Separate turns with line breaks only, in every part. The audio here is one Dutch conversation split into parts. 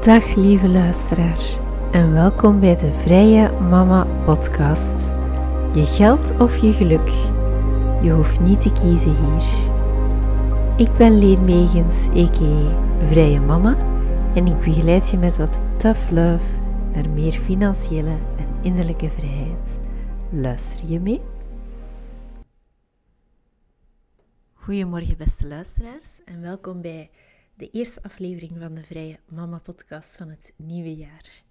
Dag lieve luisteraar en welkom bij de Vrije Mama Podcast. Je geld of je geluk, je hoeft niet te kiezen hier. Ik ben Leen Megens, a.k.a. Vrije Mama en ik begeleid je met wat tough love naar meer financiële en innerlijke vrijheid. Luister je mee? Goedemorgen beste luisteraars en welkom bij de eerste aflevering van de Vrije Mama podcast van het nieuwe jaar.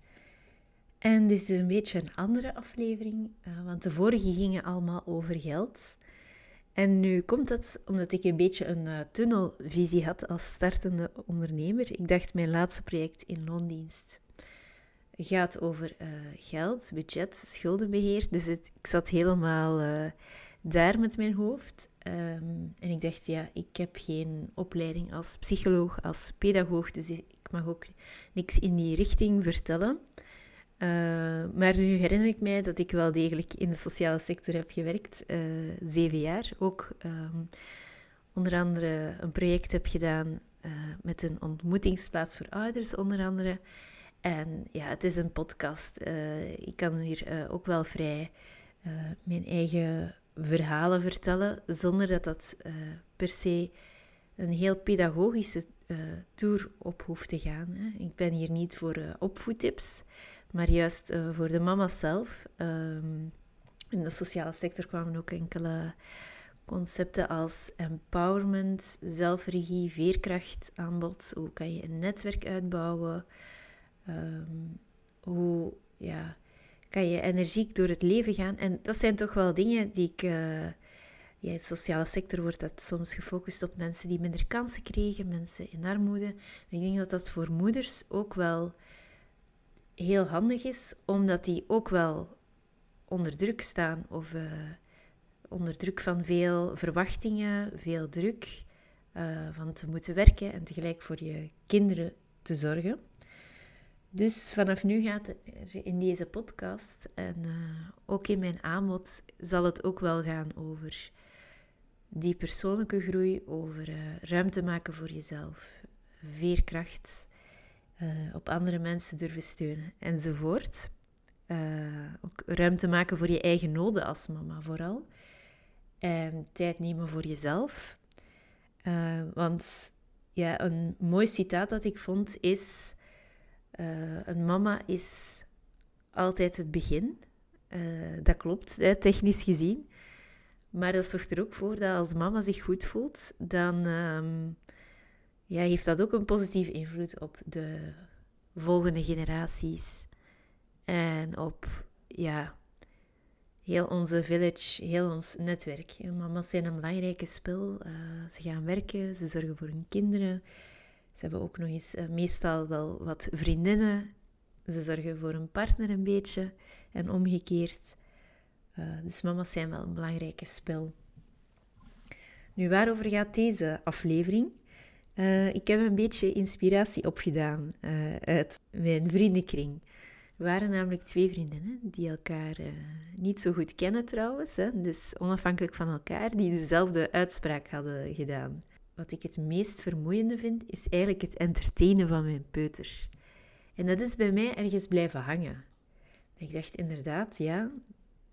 En dit is een beetje een andere aflevering, uh, want de vorige gingen allemaal over geld. En nu komt dat omdat ik een beetje een uh, tunnelvisie had als startende ondernemer. Ik dacht mijn laatste project in loondienst gaat over uh, geld, budget, schuldenbeheer. Dus ik zat helemaal daar met mijn hoofd. Ehm, en ik dacht, ja, ik heb geen opleiding als psycholoog, als pedagoog, dus ik mag ook niks in die richting vertellen. Uh, maar nu herinner ik mij dat ik wel degelijk in de sociale sector heb gewerkt, uh, zeven jaar. Ook um, onder andere een project heb gedaan uh, met een ontmoetingsplaats voor ouders, onder andere. En ja, het is een podcast. ik kan hier ook wel vrij mijn eigen verhalen vertellen, zonder dat dat uh, per se een heel pedagogische uh, tour op hoeft te gaan. Hè. Ik ben hier niet voor uh, opvoedtips, maar juist voor de mama zelf. Um, in de sociale sector kwamen ook enkele concepten als empowerment, zelfregie, veerkracht aan bod. Hoe kan je een netwerk uitbouwen? Um, hoe ja, kan je energiek door het leven gaan. En dat zijn toch wel dingen die ik. Uh, in de sociale sector wordt dat soms gefocust op mensen die minder kansen kregen, mensen in armoede. ik denk dat dat voor moeders ook wel heel handig is, omdat die ook wel onder druk staan of uh, onder druk van veel verwachtingen, veel druk uh, van te moeten werken en tegelijk voor je kinderen te zorgen. Dus vanaf nu gaat er in deze podcast en uh, ook in mijn aanbod zal het ook wel gaan over die persoonlijke groei, over uh, ruimte maken voor jezelf, veerkracht, uh, op andere mensen durven steunen enzovoort. ook ruimte maken voor je eigen noden als mama vooral. En tijd nemen voor jezelf. want ja, een mooi citaat dat ik vond is uh, een mama is altijd het begin. Uh, dat klopt, hè, technisch gezien. Maar dat zorgt er ook voor dat als mama zich goed voelt, dan um, ja, heeft dat ook een positieve invloed op de volgende generaties. En op ja, heel onze village, heel ons netwerk. mama's zijn een belangrijke spil. Uh, ze gaan werken, ze zorgen voor hun kinderen. Ze hebben ook nog eens uh, meestal wel wat vriendinnen. Ze zorgen voor een partner een beetje en omgekeerd. Uh, dus mama's zijn wel een belangrijke spel. Nu, waarover gaat deze aflevering? Uh, ik heb een beetje inspiratie opgedaan uit mijn vriendenkring. Er waren namelijk twee vriendinnen die elkaar niet zo goed kennen trouwens, hè, dus onafhankelijk van elkaar, die dezelfde uitspraak hadden gedaan wat ik het meest vermoeiende vind, is eigenlijk het entertainen van mijn peuters. En dat is bij mij ergens blijven hangen. Ik dacht inderdaad, ja,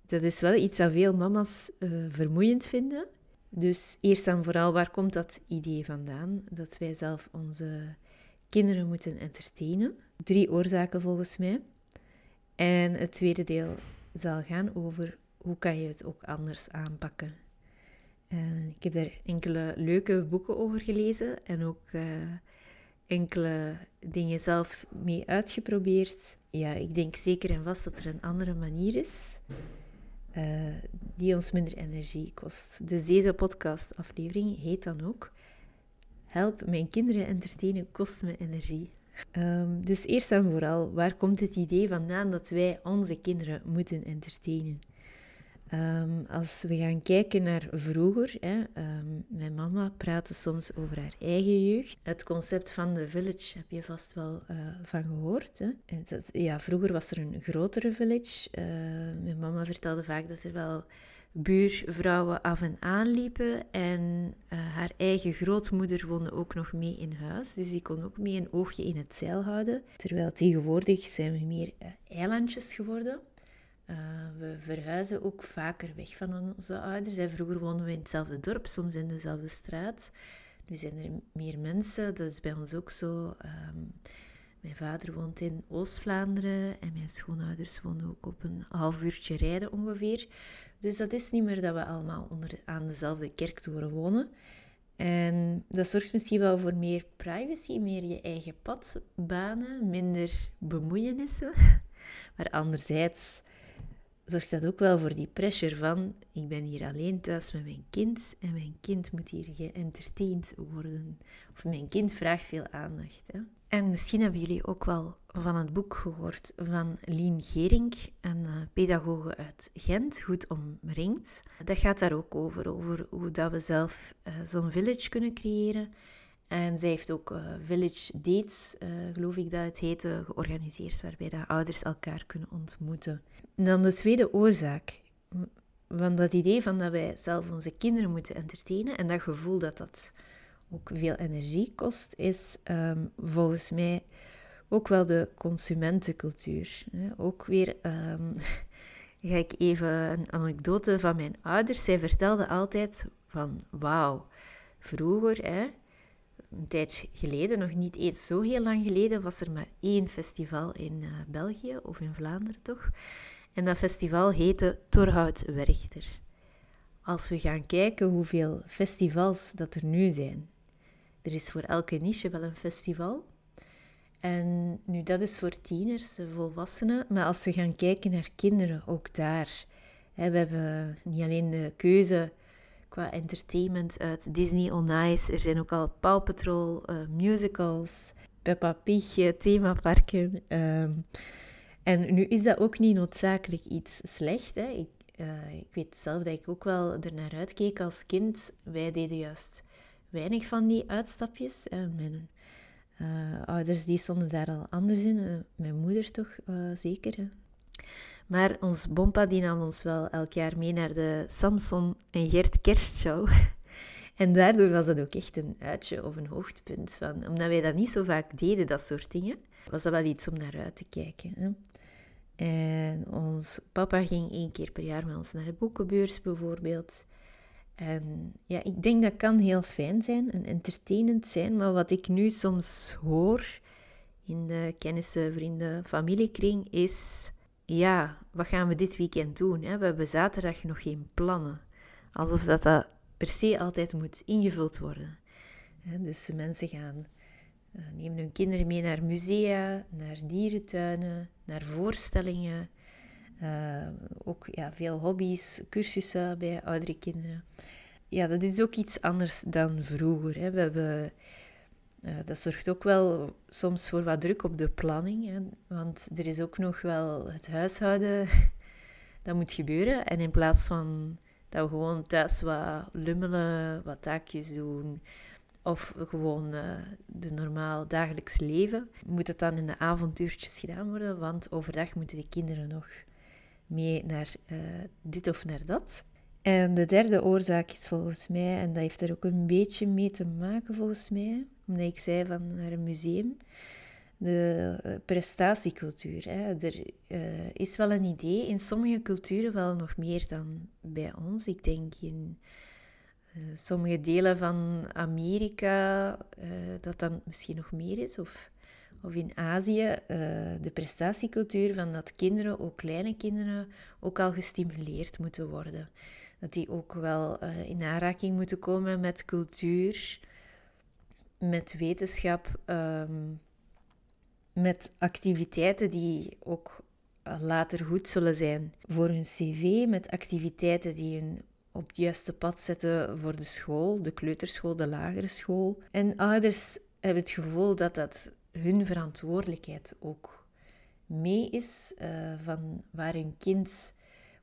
dat is wel iets dat veel mama's uh, vermoeiend vinden. Dus eerst en vooral, waar komt dat idee vandaan? Dat wij zelf onze kinderen moeten entertainen. Drie oorzaken volgens mij. En het tweede deel zal gaan over hoe kan je het ook anders aanpakken. Uh, ik heb daar enkele leuke boeken over gelezen en ook uh, enkele dingen zelf mee uitgeprobeerd. Ja, ik denk zeker en vast dat er een andere manier is uh, die ons minder energie kost. Dus deze podcastaflevering heet dan ook Help mijn kinderen entertainen kost me energie. Um, dus eerst en vooral, waar komt het idee vandaan dat wij onze kinderen moeten entertainen? Um, als we gaan kijken naar vroeger, hè, um, mijn mama praatte soms over haar eigen jeugd. Het concept van de village heb je vast wel uh, van gehoord. Hè? Dat, ja, vroeger was er een grotere village. Uh, mijn mama vertelde vaak dat er wel buurvrouwen af en aan liepen. En eh, haar eigen grootmoeder woonde ook nog mee in huis. Dus die kon ook mee een oogje in het zeil houden. Terwijl tegenwoordig zijn we meer eilandjes geworden. Uh, we verhuizen ook vaker weg van onze ouders. Vroeger woonden we in hetzelfde dorp, soms in dezelfde straat. Nu zijn er meer mensen, dat is bij ons ook zo. Um, mijn vader woont in Oost-Vlaanderen en mijn schoonouders wonen ook op een half uurtje rijden ongeveer. Dus dat is niet meer dat we allemaal onder, aan dezelfde kerktoren wonen. En dat zorgt misschien wel voor meer privacy, meer je eigen pad banen, minder bemoeienissen. Maar anderzijds zorgt dat ook wel voor die pressure van ik ben hier alleen thuis met mijn kind en mijn kind moet hier geëntertained worden. Of mijn kind vraagt veel aandacht. Hè? En misschien hebben jullie ook wel van het boek gehoord van Lien Gering, een uh, pedagoge uit Gent, Goed Omringd. Dat gaat daar ook over, over hoe dat we zelf uh, zo'n village kunnen creëren. En zij heeft ook uh, Village Dates, geloof ik dat het heette, georganiseerd, waarbij de ouders elkaar kunnen ontmoeten. Dan de tweede oorzaak van dat idee van dat wij zelf onze kinderen moeten entertainen en dat gevoel dat dat ook veel energie kost, is um, volgens mij ook wel de consumentencultuur. Ook weer um, ga ik even een anekdote van mijn ouders. Zij vertelden altijd van wauw, vroeger, hè, een tijd geleden, nog niet eens zo heel lang geleden, was er maar één festival in uh, België, of in Vlaanderen toch. En dat festival heette Torhout Werchter. Als we gaan kijken hoeveel festivals dat er nu zijn, er is voor elke niche wel een festival. En nu, dat is voor tieners, volwassenen. Maar als we gaan kijken naar kinderen, ook daar. Hè, we hebben niet alleen de keuze qua entertainment uit Disney On Ice. Er zijn ook al Paw Patrol, uh, musicals, Peppa Pig, themaparken. Um, en nu is dat ook niet noodzakelijk iets slecht. Ik, uh, ik weet zelf dat ik ook wel er naar uitkeek als kind. Wij deden juist weinig van die uitstapjes. mijn uh, ouders die stonden daar al anders in. Mijn moeder toch zeker. Hè. Maar ons bompa die nam ons wel elk jaar mee naar de Samson en Gert kerstshow. en daardoor was dat ook echt een uitje of een hoogtepunt. Van, omdat wij dat niet zo vaak deden, dat soort dingen, was dat wel iets om naar uit te kijken. Hè. En ons papa ging één keer per jaar met ons naar de boekenbeurs bijvoorbeeld. En ja, ik denk dat kan heel fijn zijn en entertainend zijn, maar wat ik nu soms hoor in de kennissen, vrienden, familiekring is, ja, wat gaan we dit weekend doen? We hebben zaterdag nog geen plannen. Alsof dat, dat per se altijd moet ingevuld worden. Dus mensen gaan, nemen hun kinderen mee naar musea, naar dierentuinen, naar voorstellingen, uh, ook ja, veel hobby's, cursussen bij oudere kinderen. Ja, dat is ook iets anders dan vroeger. Hè. We hebben, uh, dat zorgt ook wel soms voor wat druk op de planning. Hè. Want er is ook nog wel het huishouden dat moet gebeuren. En in plaats van dat we gewoon thuis wat lummelen, wat taakjes doen, of gewoon uh, de normaal dagelijks leven, moet het dan in de avontuurtjes gedaan worden, want overdag moeten de kinderen nog mee naar uh, dit of naar dat. En de derde oorzaak is volgens mij, en dat heeft er ook een beetje mee te maken volgens mij, omdat ik zei van naar een museum, de eh, prestatiecultuur. Hè. Er is wel een idee, in sommige culturen wel nog meer dan bij ons. Ik denk in uh, sommige delen van Amerika dat dan misschien nog meer is, of of in Azië uh, de prestatiecultuur van dat kinderen, ook kleine kinderen, ook al gestimuleerd moeten worden. Dat die ook wel in aanraking moeten komen met cultuur, met wetenschap, um, met activiteiten die ook later goed zullen zijn voor hun cv, met activiteiten die hun op het juiste pad zetten voor de school, de kleuterschool, de lagere school. En ouders hebben het gevoel dat dat hun verantwoordelijkheid ook mee is uh, van waar hun kind,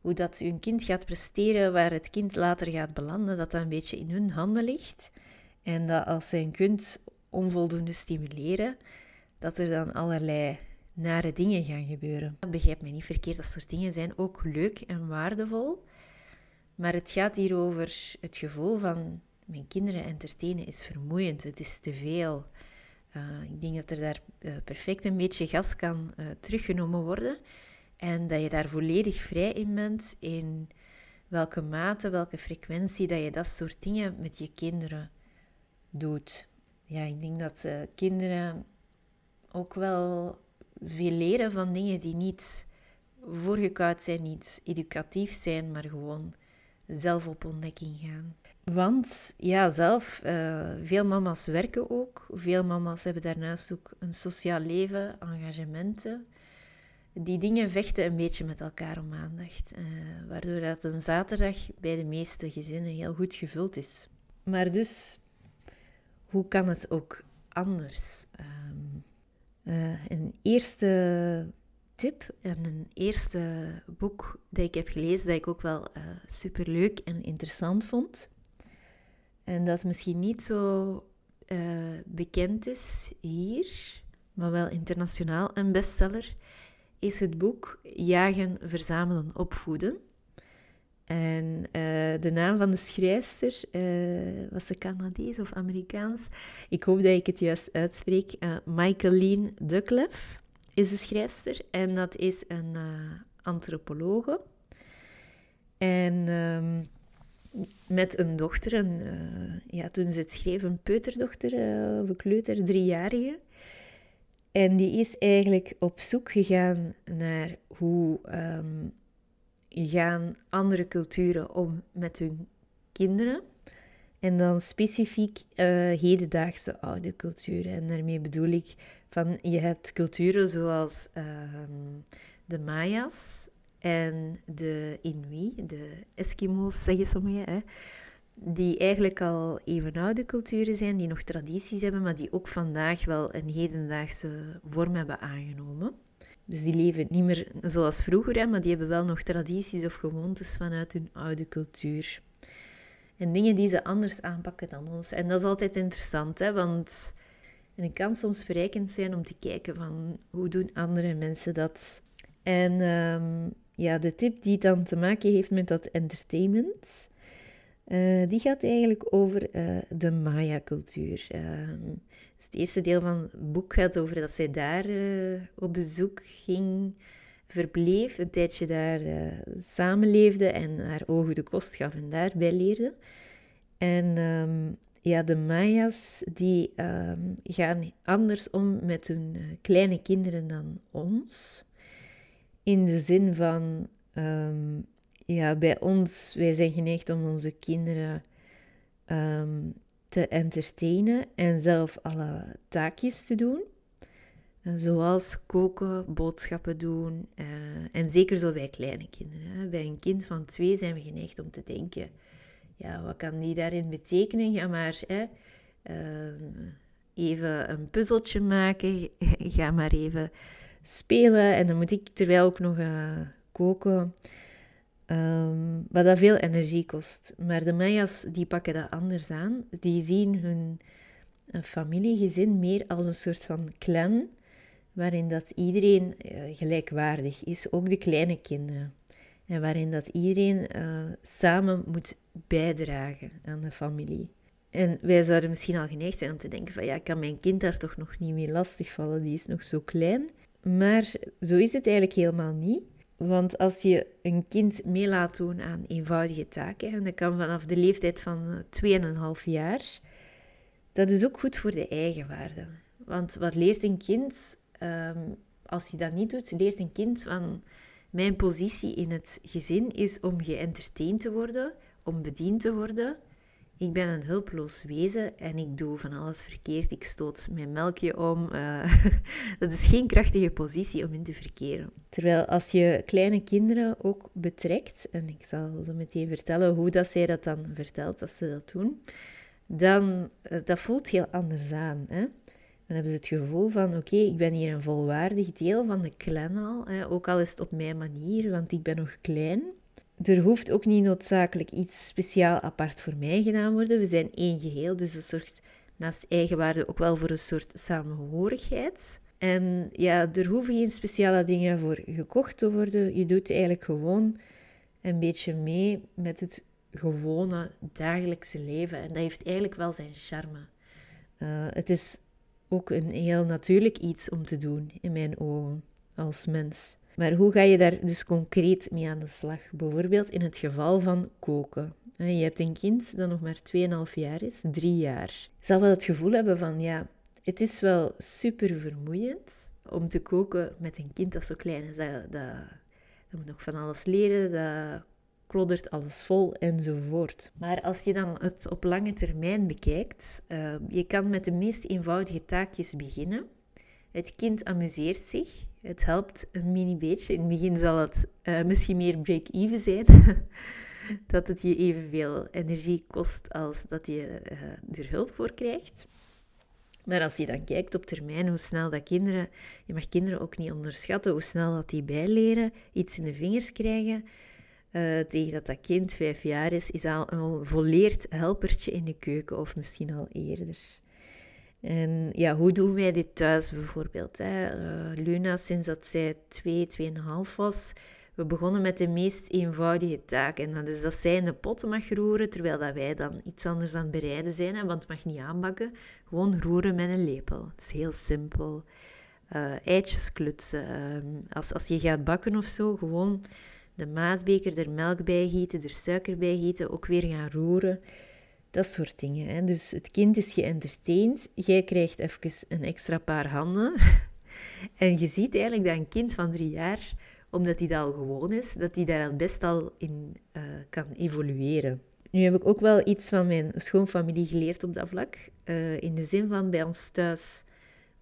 hoe dat hun kind gaat presteren, waar het kind later gaat belanden, dat dat een beetje in hun handen ligt. En dat als zij een kind onvoldoende stimuleren, dat er dan allerlei nare dingen gaan gebeuren. Begrijp me niet verkeerd, dat soort dingen zijn ook leuk en waardevol. Maar het gaat hier over het gevoel van mijn kinderen entertainen is vermoeiend, het is te veel. Uh, ik denk dat er daar uh, perfect een beetje gas kan uh, teruggenomen worden en dat je daar volledig vrij in bent in welke mate, welke frequentie dat je dat soort dingen met je kinderen doet. Ja, ik denk dat kinderen ook wel veel leren van dingen die niet voorgekoud zijn, niet educatief zijn, maar gewoon zelf op ontdekking gaan. Want ja, zelf, uh, veel mama's werken ook. Veel mama's hebben daarnaast ook een sociaal leven, engagementen. Die dingen vechten een beetje met elkaar om aandacht. Uh, waardoor dat een zaterdag bij de meeste gezinnen heel goed gevuld is. Maar dus, hoe kan het ook anders? Um, uh, een eerste tip en een eerste boek dat ik heb gelezen dat ik ook wel uh, super leuk en interessant vond. En dat misschien niet zo uh, bekend is hier, maar wel internationaal een bestseller, is het boek Jagen, Verzamelen, Opvoeden. En uh, de naam van de schrijfster, was ze Canadees of Amerikaans? Ik hoop dat ik het juist uitspreek. Uh, Michaeline Duckleff is de schrijfster en dat is een antropologe. En um, met een dochter, een, ja, toen ze het schreef, een peuterdochter of een kleuter, driejarige. En die is eigenlijk op zoek gegaan naar hoe um, gaan andere culturen om met hun kinderen. En dan specifiek uh, hedendaagse oude culturen. En daarmee bedoel ik van je hebt culturen zoals ehm, de Maya's en de Inuit, de Eskimo's zeggen sommigen, hè, die eigenlijk al eeuwenoude culturen zijn, die nog tradities hebben, maar die ook vandaag wel een hedendaagse vorm hebben aangenomen. Dus die leven niet meer zoals vroeger, maar die hebben wel nog tradities of gewoontes vanuit hun oude cultuur. En dingen die ze anders aanpakken dan ons. En dat is altijd interessant, hè, want en het kan soms verrijkend zijn om te kijken van hoe doen andere mensen dat. En um, ja, de tip die dan te maken heeft met dat entertainment, uh, die gaat eigenlijk over uh, de Maya-cultuur. Uh, het eerste deel van het boek gaat over dat zij daar uh, op bezoek ging, verbleef, een tijdje daar uh, samenleefde en haar ogen de kost gaf en daarbij leerde. En um, ja, de Maya's die um, gaan anders om met hun uh, kleine kinderen dan ons. In de zin van, um, ja, bij ons, wij zijn geneigd om onze kinderen te entertainen en zelf alle taakjes te doen. Zoals koken, boodschappen doen. Uh, en zeker zo bij kleine kinderen. Hè. Bij een kind van twee zijn we geneigd om te denken: ja, wat kan die daarin betekenen? Ja, maar hè, uh, even een puzzeltje maken. Ga maar even spelen. En dan moet ik terwijl ook nog uh, koken. Um, wat dat veel energie kost. Maar de Maya's die pakken dat anders aan. Die zien hun familiegezin meer als een soort van clan, waarin dat iedereen uh, gelijkwaardig is, ook de kleine kinderen. En waarin dat iedereen uh, samen moet bijdragen aan de familie. En wij zouden misschien al geneigd zijn om te denken van ja, kan mijn kind daar toch nog niet mee lastigvallen, die is nog zo klein. Maar zo is het eigenlijk helemaal niet. Want als je een kind mee laat doen aan eenvoudige taken, en dat kan vanaf de leeftijd van 2,5 jaar, dat is ook goed voor de eigenwaarde. Want wat leert een kind um, als je dat niet doet? Leert een kind van mijn positie in het gezin is om geëntertained te worden, om bediend te worden ik ben een hulpeloos wezen en ik doe van alles verkeerd. Ik stoot mijn melkje om. Uh, dat is geen krachtige positie om in te verkeren. Terwijl als je kleine kinderen ook betrekt, en ik zal zo meteen vertellen hoe dat zij dat dan vertelt als ze dat doen, dan uh, dat voelt heel anders aan. Hè? Dan hebben ze het gevoel van, oké, ik ben hier een volwaardig deel van de clan al. Hè? Ook al is het op mijn manier, want ik ben nog klein er hoeft ook niet noodzakelijk iets speciaal apart voor mij gedaan worden. We zijn één geheel, dus dat zorgt naast eigenwaarde ook wel voor een soort samenhorigheid. En ja, er hoeven geen speciale dingen voor gekocht te worden. Je doet eigenlijk gewoon een beetje mee met het gewone dagelijkse leven. En dat heeft eigenlijk wel zijn charme. Uh, het is ook een heel natuurlijk iets om te doen, in mijn ogen, als mens. Maar hoe ga je daar dus concreet mee aan de slag? Bijvoorbeeld in het geval van koken. Je hebt een kind dat nog maar 2,5 jaar is, 3 jaar. Zal wel het gevoel hebben van, ja, het is wel super vermoeiend om te koken met een kind dat zo klein is. Dat, dat, dat moet nog van alles leren, dat kloddert alles vol enzovoort. Maar als je dan het op lange termijn bekijkt, uh, je kan met de meest eenvoudige taakjes beginnen. Het kind amuseert zich. Het helpt een mini beetje. In het begin zal het uh, misschien meer break-even zijn. dat het je evenveel energie kost als dat je uh, er hulp voor krijgt. Maar als je dan kijkt op termijn hoe snel dat kinderen, je mag kinderen ook niet onderschatten, hoe snel dat die bijleren, iets in de vingers krijgen, uh, tegen dat dat kind vijf jaar is, is al een volleerd helpertje in de keuken of misschien al eerder. En ja, hoe doen wij dit thuis bijvoorbeeld? Hè? Uh, Luna, sinds dat zij twee, tweeënhalf was, we begonnen met de meest eenvoudige taak. En dat is dat zij in de pot mag roeren, terwijl dat wij dan iets anders aan het bereiden zijn. Want het mag niet aanbakken. Gewoon roeren met een lepel. Het is heel simpel. Uh, eitjes klutsen. Ehm, als, als je gaat bakken of zo, gewoon de maatbeker, er melk bij gieten, er suiker bij gieten, ook weer gaan roeren. Dat soort dingen. Hè. Dus het kind is geëntertained. Jij krijgt even een extra paar handen. en je ziet eigenlijk dat een kind van drie jaar omdat hij dat al gewoon is, dat hij daar best al in uh, kan evolueren. Nu heb ik ook wel iets van mijn schoonfamilie geleerd op dat vlak. Uh, in de zin van bij ons thuis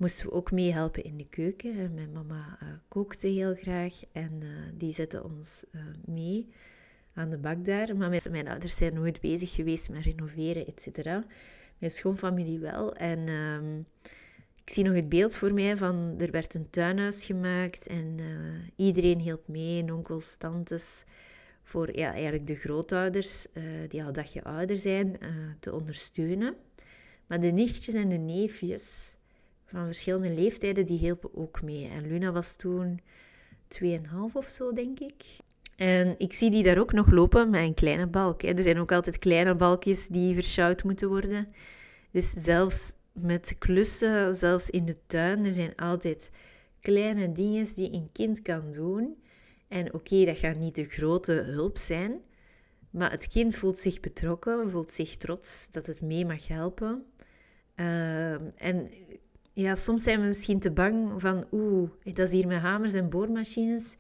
moesten we ook meehelpen in de keuken. Mijn mama uh, kookte heel graag en die zette ons mee aan de bak daar. Maar mijn, ouders zijn nooit bezig geweest met renoveren, et cetera. Mijn schoonfamilie wel. En ehm, ik zie nog het beeld voor mij van er werd een tuinhuis gemaakt en iedereen hielp mee, onkels, tantes, voor ja, eigenlijk de grootouders, die al een dagje ouder zijn, te ondersteunen. Maar de nichtjes en de neefjes van verschillende leeftijden, die hielpen ook mee. En Luna was toen 2,5 of zo, denk ik. En ik zie die daar ook nog lopen met een kleine balk. Er zijn ook altijd kleine balkjes die versjouwd moeten worden. Dus zelfs met klussen, zelfs in de tuin. Er zijn altijd kleine dingen die een kind kan doen. En oké, dat gaat niet de grote hulp zijn, maar het kind voelt zich betrokken, voelt zich trots dat het mee mag helpen. Ehm, en ja, soms zijn we misschien te bang van, oeh, dat is hier met hamers en boormachines.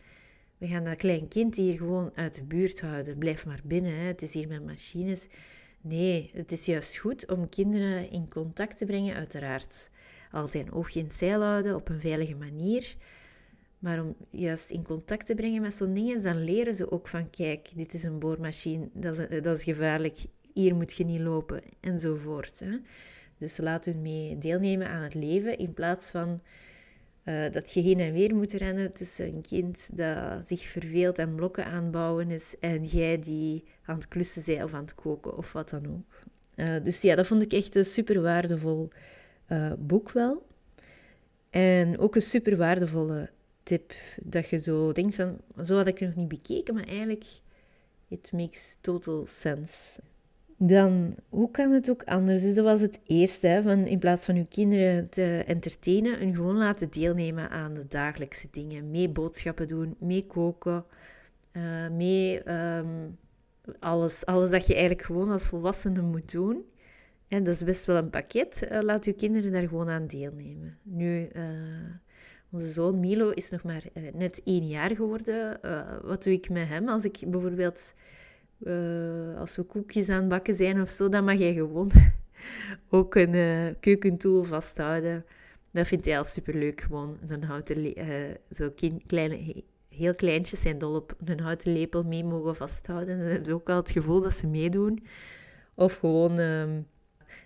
We gaan dat klein kind hier gewoon uit de buurt houden. Blijf maar binnen, hè. het is hier met machines. Nee, het is juist goed om kinderen in contact te brengen, uiteraard. Altijd een oogje in het zeil houden op een veilige manier. Maar om juist in contact te brengen met zo'n dingen, dan leren ze ook van: kijk, dit is een boormachine, dat is, dat is gevaarlijk, hier moet je niet lopen, enzovoort. Hè. Dus laat hun mee deelnemen aan het leven in plaats van uh, dat je heen en weer moet rennen tussen een kind dat zich verveelt en blokken aanbouwen is en jij die aan het klussen bent of aan het koken of wat dan ook. Uh, dus ja, dat vond ik echt een super waardevol uh, boek wel. En ook een super waardevolle tip dat je zo denkt van, zo had ik het nog niet bekeken, maar eigenlijk, it makes total sense. Dan, hoe kan het ook anders? Dus dat was het eerste, hè, van in plaats van uw kinderen te entertainen, hun gewoon laten deelnemen aan de dagelijkse dingen. Mee boodschappen doen, mee koken, uh, mee um, alles, alles dat je eigenlijk gewoon als volwassene moet doen. En dat is best wel een pakket. Uh, laat uw kinderen daar gewoon aan deelnemen. Nu, uh, onze zoon Milo is nog maar net één jaar geworden. wat doe ik met hem als ik bijvoorbeeld uh, als we koekjes aan het bakken zijn of zo, dan mag jij gewoon ook een uh, keukentool vasthouden. Dat vindt hij al superleuk, gewoon een houten uh, zo kleine, heel kleintjes zijn dol op een houten lepel mee mogen vasthouden. Ze hebben ook al het gevoel dat ze meedoen. Of gewoon, um,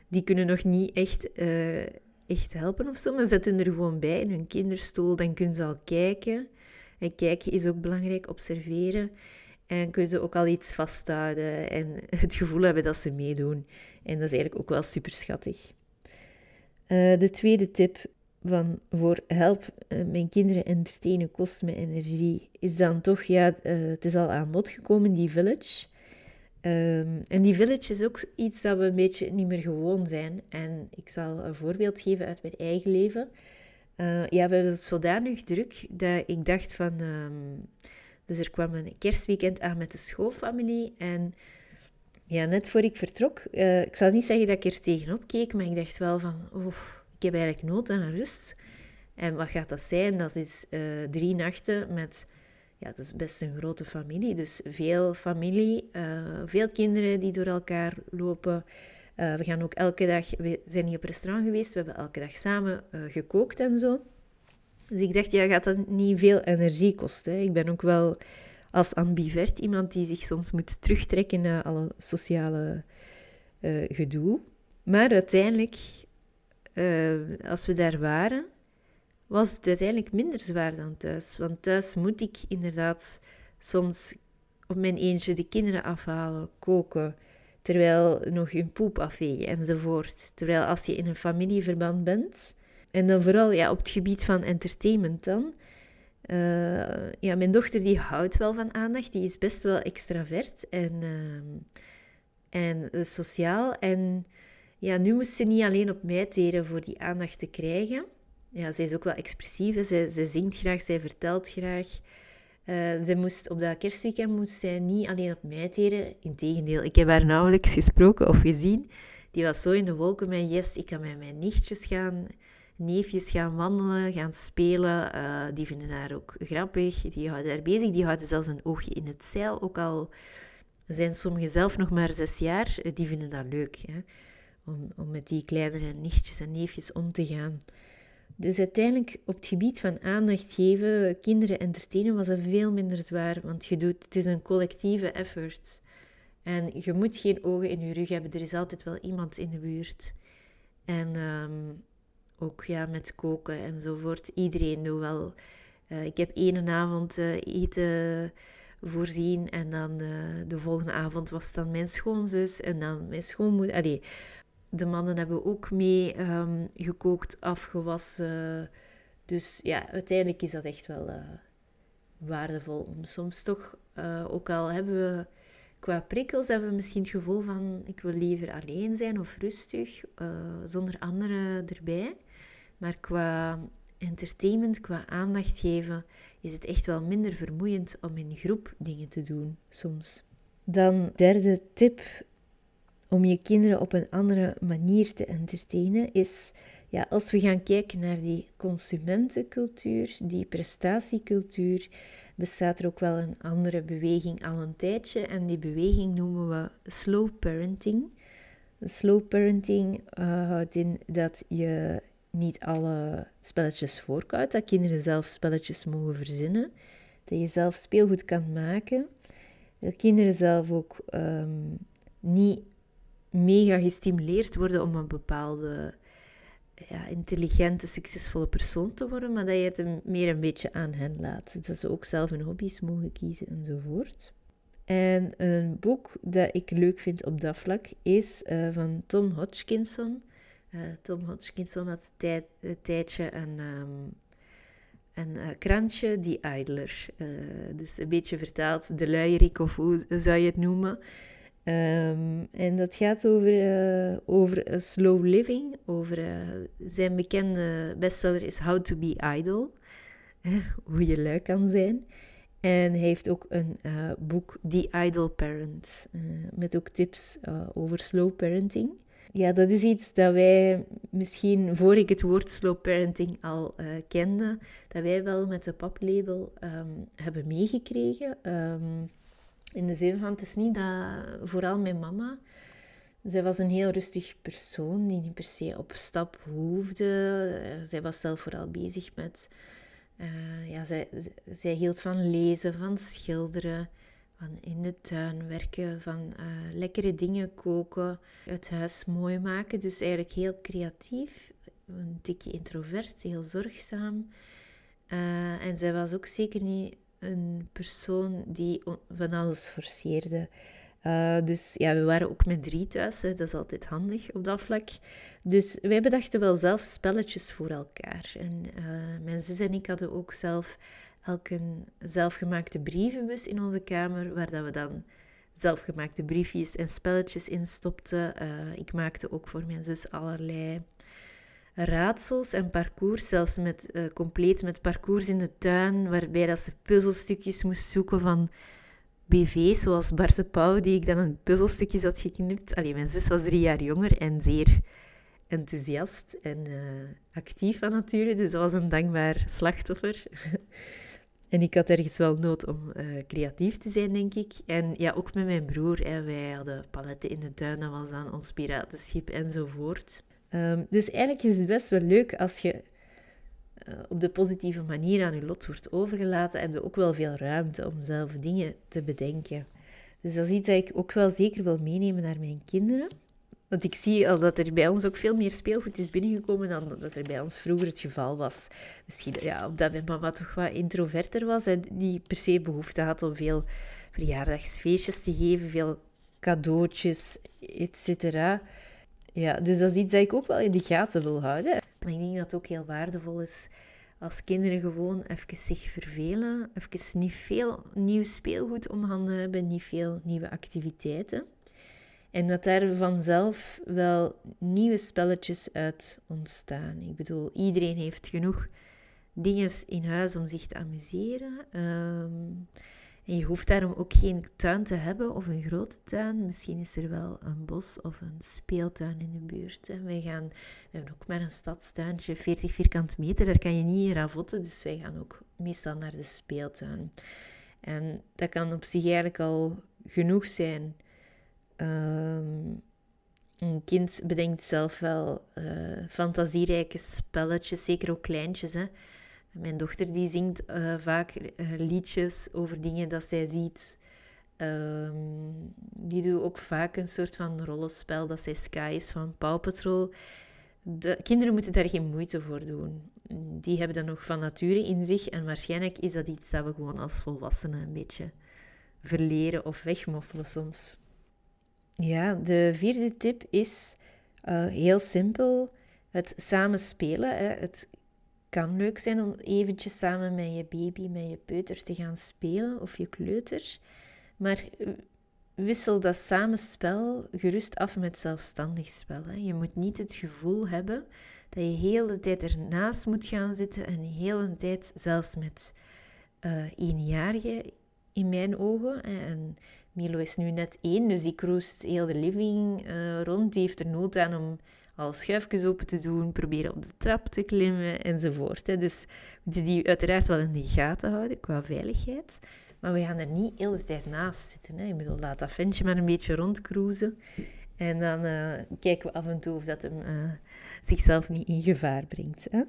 die kunnen nog niet echt, echt helpen of zo, maar zetten hun er gewoon bij in hun kinderstoel. Dan kunnen ze al kijken. En kijken is ook belangrijk, observeren. En kunnen ze ook al iets vasthouden en het gevoel hebben dat ze meedoen. En dat is eigenlijk ook wel super schattig. Uh, de tweede tip van voor help, uh, mijn kinderen entertainen kost me energie, is dan toch, ja, uh, het is al aan bod gekomen, die village. Um, en die village is ook iets dat we een beetje niet meer gewoon zijn. En ik zal een voorbeeld geven uit mijn eigen leven. Ja, we hebben het zodanig druk dat ik dacht van... Um, dus er kwam een kerstweekend aan met de schoolfamilie en ja, net voor ik vertrok, uh, ik zal niet zeggen dat ik er tegenop keek, maar ik dacht wel van, oef, ik heb eigenlijk nood aan rust. En wat gaat dat zijn? Dat is uh, drie nachten met, ja, dat is best een grote familie, dus veel familie, uh, veel kinderen die door elkaar lopen. we gaan ook elke dag, we zijn niet op restaurant geweest, we hebben elke dag samen gekookt en zo. Dus ik dacht, ja, gaat dat niet veel energie kosten? Hè? Ik ben ook wel als ambivert iemand die zich soms moet terugtrekken naar alle sociale uh, gedoe. Maar uiteindelijk, uh, als we daar waren, was het uiteindelijk minder zwaar dan thuis. Want thuis moet ik inderdaad soms op mijn eentje de kinderen afhalen, koken, terwijl nog hun poep afvegen enzovoort. Terwijl als je in een familieverband bent, en dan vooral ja, op het gebied van entertainment dan, uh, ja, mijn dochter die houdt wel van aandacht. Die is best wel extravert en, uh, en uh, sociaal. En ja, nu moest ze niet alleen op mij teren voor die aandacht te krijgen. Ja, zij is ook wel expressief. Zij, zij zingt graag, zij vertelt graag. Uh, ze moest, op dat kerstweekend moest zij niet alleen op mij teren. Integendeel, ik heb haar nauwelijks gesproken of gezien. Die was zo in de wolken met yes, ik kan met mijn nichtjes gaan neefjes gaan wandelen, gaan spelen. Uh, die vinden haar ook grappig. Die houden daar bezig. Die houden zelfs een oogje in het zeil. Ook al zijn sommigen zelf nog maar zes jaar, eh, die vinden dat leuk. Hè? Om, om met die kleinere nichtjes en neefjes om te gaan. Dus uiteindelijk op het gebied van aandacht geven, kinderen entertainen, was dat veel minder zwaar. Want je doet, het is een collectieve effort. En je moet geen ogen in je rug hebben. Er is altijd wel iemand in de buurt. En um, ook ja, met koken enzovoort. Iedereen doet wel. Uh, ik heb één avond uh, eten voorzien en dan uh, de volgende avond was dan mijn schoonzus en dan mijn schoonmoeder. Allee, de mannen hebben ook mee um, gekookt, afgewassen. Dus ja, uiteindelijk is dat echt wel waardevol om soms toch, ook al hebben we qua prikkels, hebben we misschien het gevoel van ik wil liever alleen zijn of rustig, zonder anderen erbij. Maar qua entertainment, qua aandacht geven, is het echt wel minder vermoeiend om in groep dingen te doen soms. Dan derde tip om je kinderen op een andere manier te entertainen is, ja, als we gaan kijken naar die consumentencultuur, die prestatiecultuur, bestaat er ook wel een andere beweging al een tijdje en die beweging noemen we slow parenting. Slow parenting uh, houdt in dat je niet alle spelletjes voorkoudt, dat kinderen zelf spelletjes mogen verzinnen, dat je zelf speelgoed kan maken, dat kinderen zelf ook ehm, niet mega gestimuleerd worden om een bepaalde ja, intelligente, succesvolle persoon te worden, maar dat je het meer een beetje aan hen laat. Dat ze ook zelf hun hobby's mogen kiezen enzovoort. En een boek dat ik leuk vind op dat vlak is uh, van Tom Hodgkinson. Uh, Tom Hodgkinson had een, een tijdje een, um, een uh, krantje, Die Idler. Uh, dus een beetje vertaald de luierik, of hoe zou je het noemen. Um, en dat gaat over, over slow living. Over, zijn bekende bestseller is How to be Idle. hoe je lui kan zijn. En hij heeft ook een boek, The Idle Parent. met ook tips over slow parenting ja, dat is iets dat wij misschien voor ik het woord slow parenting al uh, kende, dat wij wel met de paplabel um, hebben meegekregen. Um, in de zin van, het is niet dat, vooral mijn mama, zij was een heel rustig persoon die niet per se op stap hoefde. Uh, zij was zelf vooral bezig met, uh, ja, zij, zij hield van lezen, van schilderen in de tuin werken, van uh, lekkere dingen koken, het huis mooi maken. Dus eigenlijk heel creatief, een tikje introvert, heel zorgzaam. Uh, en zij was ook zeker niet een persoon die van alles forceerde. Uh, dus ja, we waren ook met drie thuis. Dat is altijd handig op dat vlak. Dus wij bedachten wel zelf spelletjes voor elkaar. En mijn zus en ik hadden ook zelf elk een zelfgemaakte brievenbus in onze kamer, waar dat we dan zelfgemaakte briefjes en spelletjes in stopten. Uh, ik maakte ook voor mijn zus allerlei raadsels en parcours, zelfs met, uh, compleet met parcours in de tuin, waarbij dat ze puzzelstukjes moest zoeken van BV's, zoals Bart de Pauw, die ik dan een puzzelstukjes had geknipt. Allee, mijn zus was drie jaar jonger en zeer enthousiast en uh, actief van nature, dus dat was een dankbaar slachtoffer. en ik had ergens wel nood om uh, creatief te zijn, denk ik. En ja, ook met mijn broer. Hè, wij hadden paletten in de tuin, dat was dan ons piratenschip enzovoort. Um, dus eigenlijk is het best wel leuk als je uh, op de positieve manier aan je lot wordt overgelaten, heb je ook wel veel ruimte om zelf dingen te bedenken. Dus dat is iets dat ik ook wel zeker wil meenemen naar mijn kinderen. Want ik zie al dat er bij ons ook veel meer speelgoed is binnengekomen dan dat er bij ons vroeger het geval was. Misschien ja, omdat mijn mama toch wat introverter was en die per se behoefte had om veel verjaardagsfeestjes te geven, veel cadeautjes, etc. Ja, dus dat is iets dat ik ook wel in de gaten wil houden. Maar ik denk dat het ook heel waardevol is als kinderen gewoon even zich vervelen, even niet veel nieuw speelgoed om handen hebben, niet veel nieuwe activiteiten. En dat daar vanzelf wel nieuwe spelletjes uit ontstaan. Ik bedoel, iedereen heeft genoeg dingen in huis om zich te amuseren. Um, en je hoeft daarom ook geen tuin te hebben of een grote tuin. Misschien is er wel een bos of een speeltuin in de buurt. En wij gaan, we hebben ook maar een stadstuintje, 40 vierkante meter, daar kan je niet in ravotten. Dus wij gaan ook meestal naar de speeltuin. En dat kan op zich eigenlijk al genoeg zijn. Ehm, een kind bedenkt zelf wel uh, fantasierijke spelletjes, zeker ook kleintjes. Hè. Mijn dochter die zingt uh, vaak uh, liedjes over dingen dat zij ziet. Um, die doet ook vaak een soort van rollenspel dat zij Sky is van Paw Patrol. De kinderen moeten daar geen moeite voor doen. Die hebben dat nog van nature in zich. En waarschijnlijk is dat iets dat we gewoon als volwassenen een beetje verleren of wegmoffelen soms. Ja, de vierde tip is uh, heel simpel. Het samen spelen. Hè. Het kan leuk zijn om eventjes samen met je baby, met je peuter te gaan spelen of je kleuter. Maar eh, wissel dat samenspel gerust af met zelfstandig spel. Hè. Je moet niet het gevoel hebben dat je de hele tijd ernaast moet gaan zitten en de hele tijd, zelfs met uh, eenjarige in mijn ogen. En Milo is nu net één, dus die cruist heel de living uh, rond. Die heeft er nood aan om al schuifjes open te doen, proberen op de trap te klimmen enzovoort. Hè. Dus die, die uiteraard wel in de gaten houden qua veiligheid. Maar we gaan er niet de hele tijd naast zitten. Hè. Ik bedoel, laat dat ventje maar een beetje rondcruisen. En dan uh, kijken we af en toe of dat hem uh, zichzelf niet in gevaar brengt. Hè.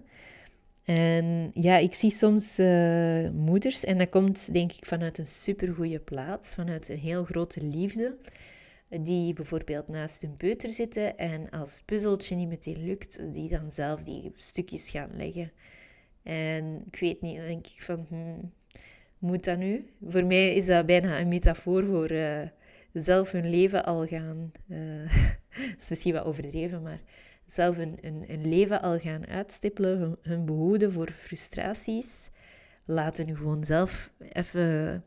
En ja, ik zie soms uh, moeders, en dat komt denk ik vanuit een supergoeie plaats, vanuit een heel grote liefde die bijvoorbeeld naast een peuter zitten en als puzzeltje niet meteen lukt, die dan zelf die stukjes gaan leggen. En ik weet niet, dan denk ik van, hmm, moet dat nu? Voor mij is dat bijna een metafoor voor uh, zelf hun leven al gaan, uh, dat is misschien wat overdreven, maar zelf een leven al gaan uitstippelen, hun, hun behoeden voor frustraties, laten nu gewoon zelf even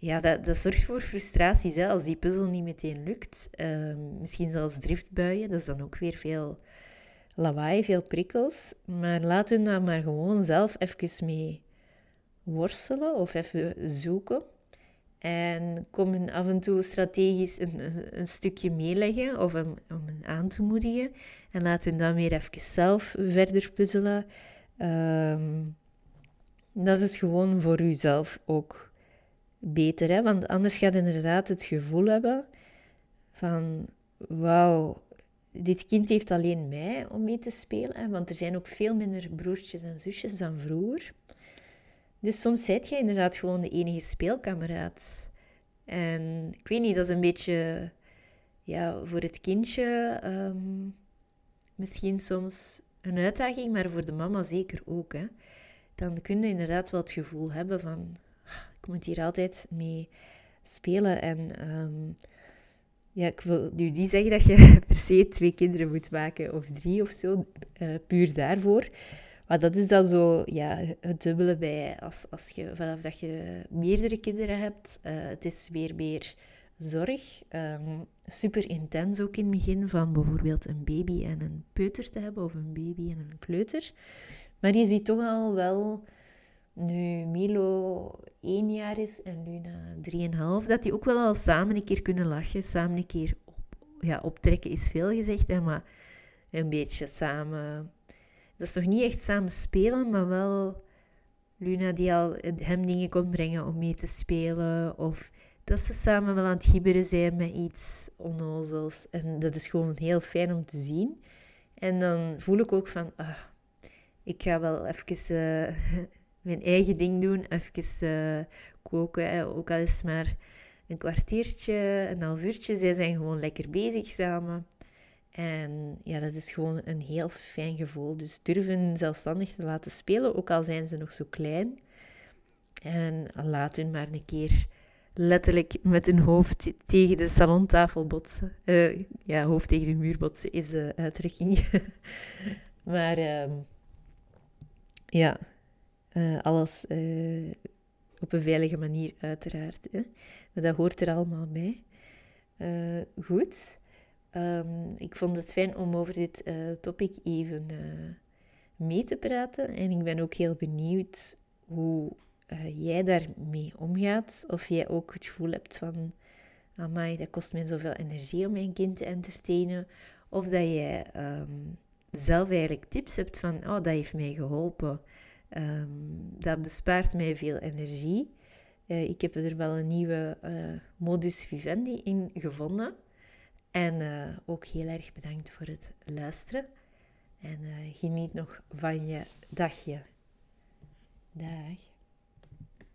ja, dat, dat zorgt voor frustraties hè, als die puzzel niet meteen lukt. Ehm, misschien zelfs driftbuien, dat is dan ook weer veel lawaai, veel prikkels. Maar laat hun daar maar gewoon zelf even mee worstelen of even zoeken. En kom hun af en toe strategisch een, een, stukje meeleggen of om, om hen aan te moedigen. En laat hun dan weer even zelf verder puzzelen. Ehm, dat is gewoon voor uzelf ook beter. Hè? Want anders gaat inderdaad het gevoel hebben van... Wauw, dit kind heeft alleen mij om mee te spelen. Want er zijn ook veel minder broertjes en zusjes dan vroeger. Dus soms zijt je inderdaad gewoon de enige speelkameraad. En ik weet niet, dat is een beetje ja, voor het kindje ehm, misschien soms een uitdaging, maar voor de mama zeker ook. Hè. Dan kun je inderdaad wel het gevoel hebben van ik moet hier altijd mee spelen. En ehm, ja, ik wil nu niet zeggen dat je per se twee kinderen moet maken of drie of zo, uh, puur daarvoor. Maar dat is dan zo ja, het dubbele bij als, als je vanaf dat je meerdere kinderen hebt. Uh, het is weer meer zorg. Um, super intens ook in het begin van bijvoorbeeld een baby en een peuter te hebben of een baby en een kleuter. Maar je ziet toch al wel, nu Milo één jaar is en Luna drieënhalf, dat die ook wel al samen een keer kunnen lachen, samen een keer op, ja, optrekken is veel gezegd, hè, maar een beetje samen. Dat is nog niet echt samen spelen, maar wel Luna die al hem dingen kon brengen om mee te spelen of dat ze samen wel aan het gibberen zijn met iets onnozels. En dat is gewoon heel fijn om te zien. En dan voel ik ook van, ah, ik ga wel even uh, mijn eigen ding doen, even uh, koken, ook al is maar een kwartiertje, een half uurtje. Zij zijn gewoon lekker bezig samen. En ja, dat is gewoon een heel fijn gevoel. Dus durven zelfstandig te laten spelen, ook al zijn ze nog zo klein. En laat hun maar een keer letterlijk met hun hoofd tegen de salontafel botsen. Uh, ja, hoofd tegen de muur botsen is de uitdrukking. maar uh, ja, uh, alles eh, op een veilige manier uiteraard. Hè. Maar dat hoort er allemaal bij. goed. Um, ik vond het fijn om over dit topic even mee te praten. En ik ben ook heel benieuwd hoe uh, jij daarmee omgaat. Of jij ook het gevoel hebt van, amai, dat kost mij zoveel energie om mijn kind te entertainen. Of dat jij um, zelf eigenlijk tips hebt van, oh, dat heeft mij geholpen. Um, dat bespaart mij veel energie. Uh, ik heb er wel een nieuwe uh, modus vivendi in gevonden. En uh, ook heel erg bedankt voor het luisteren. En geniet nog van je dagje. Dag.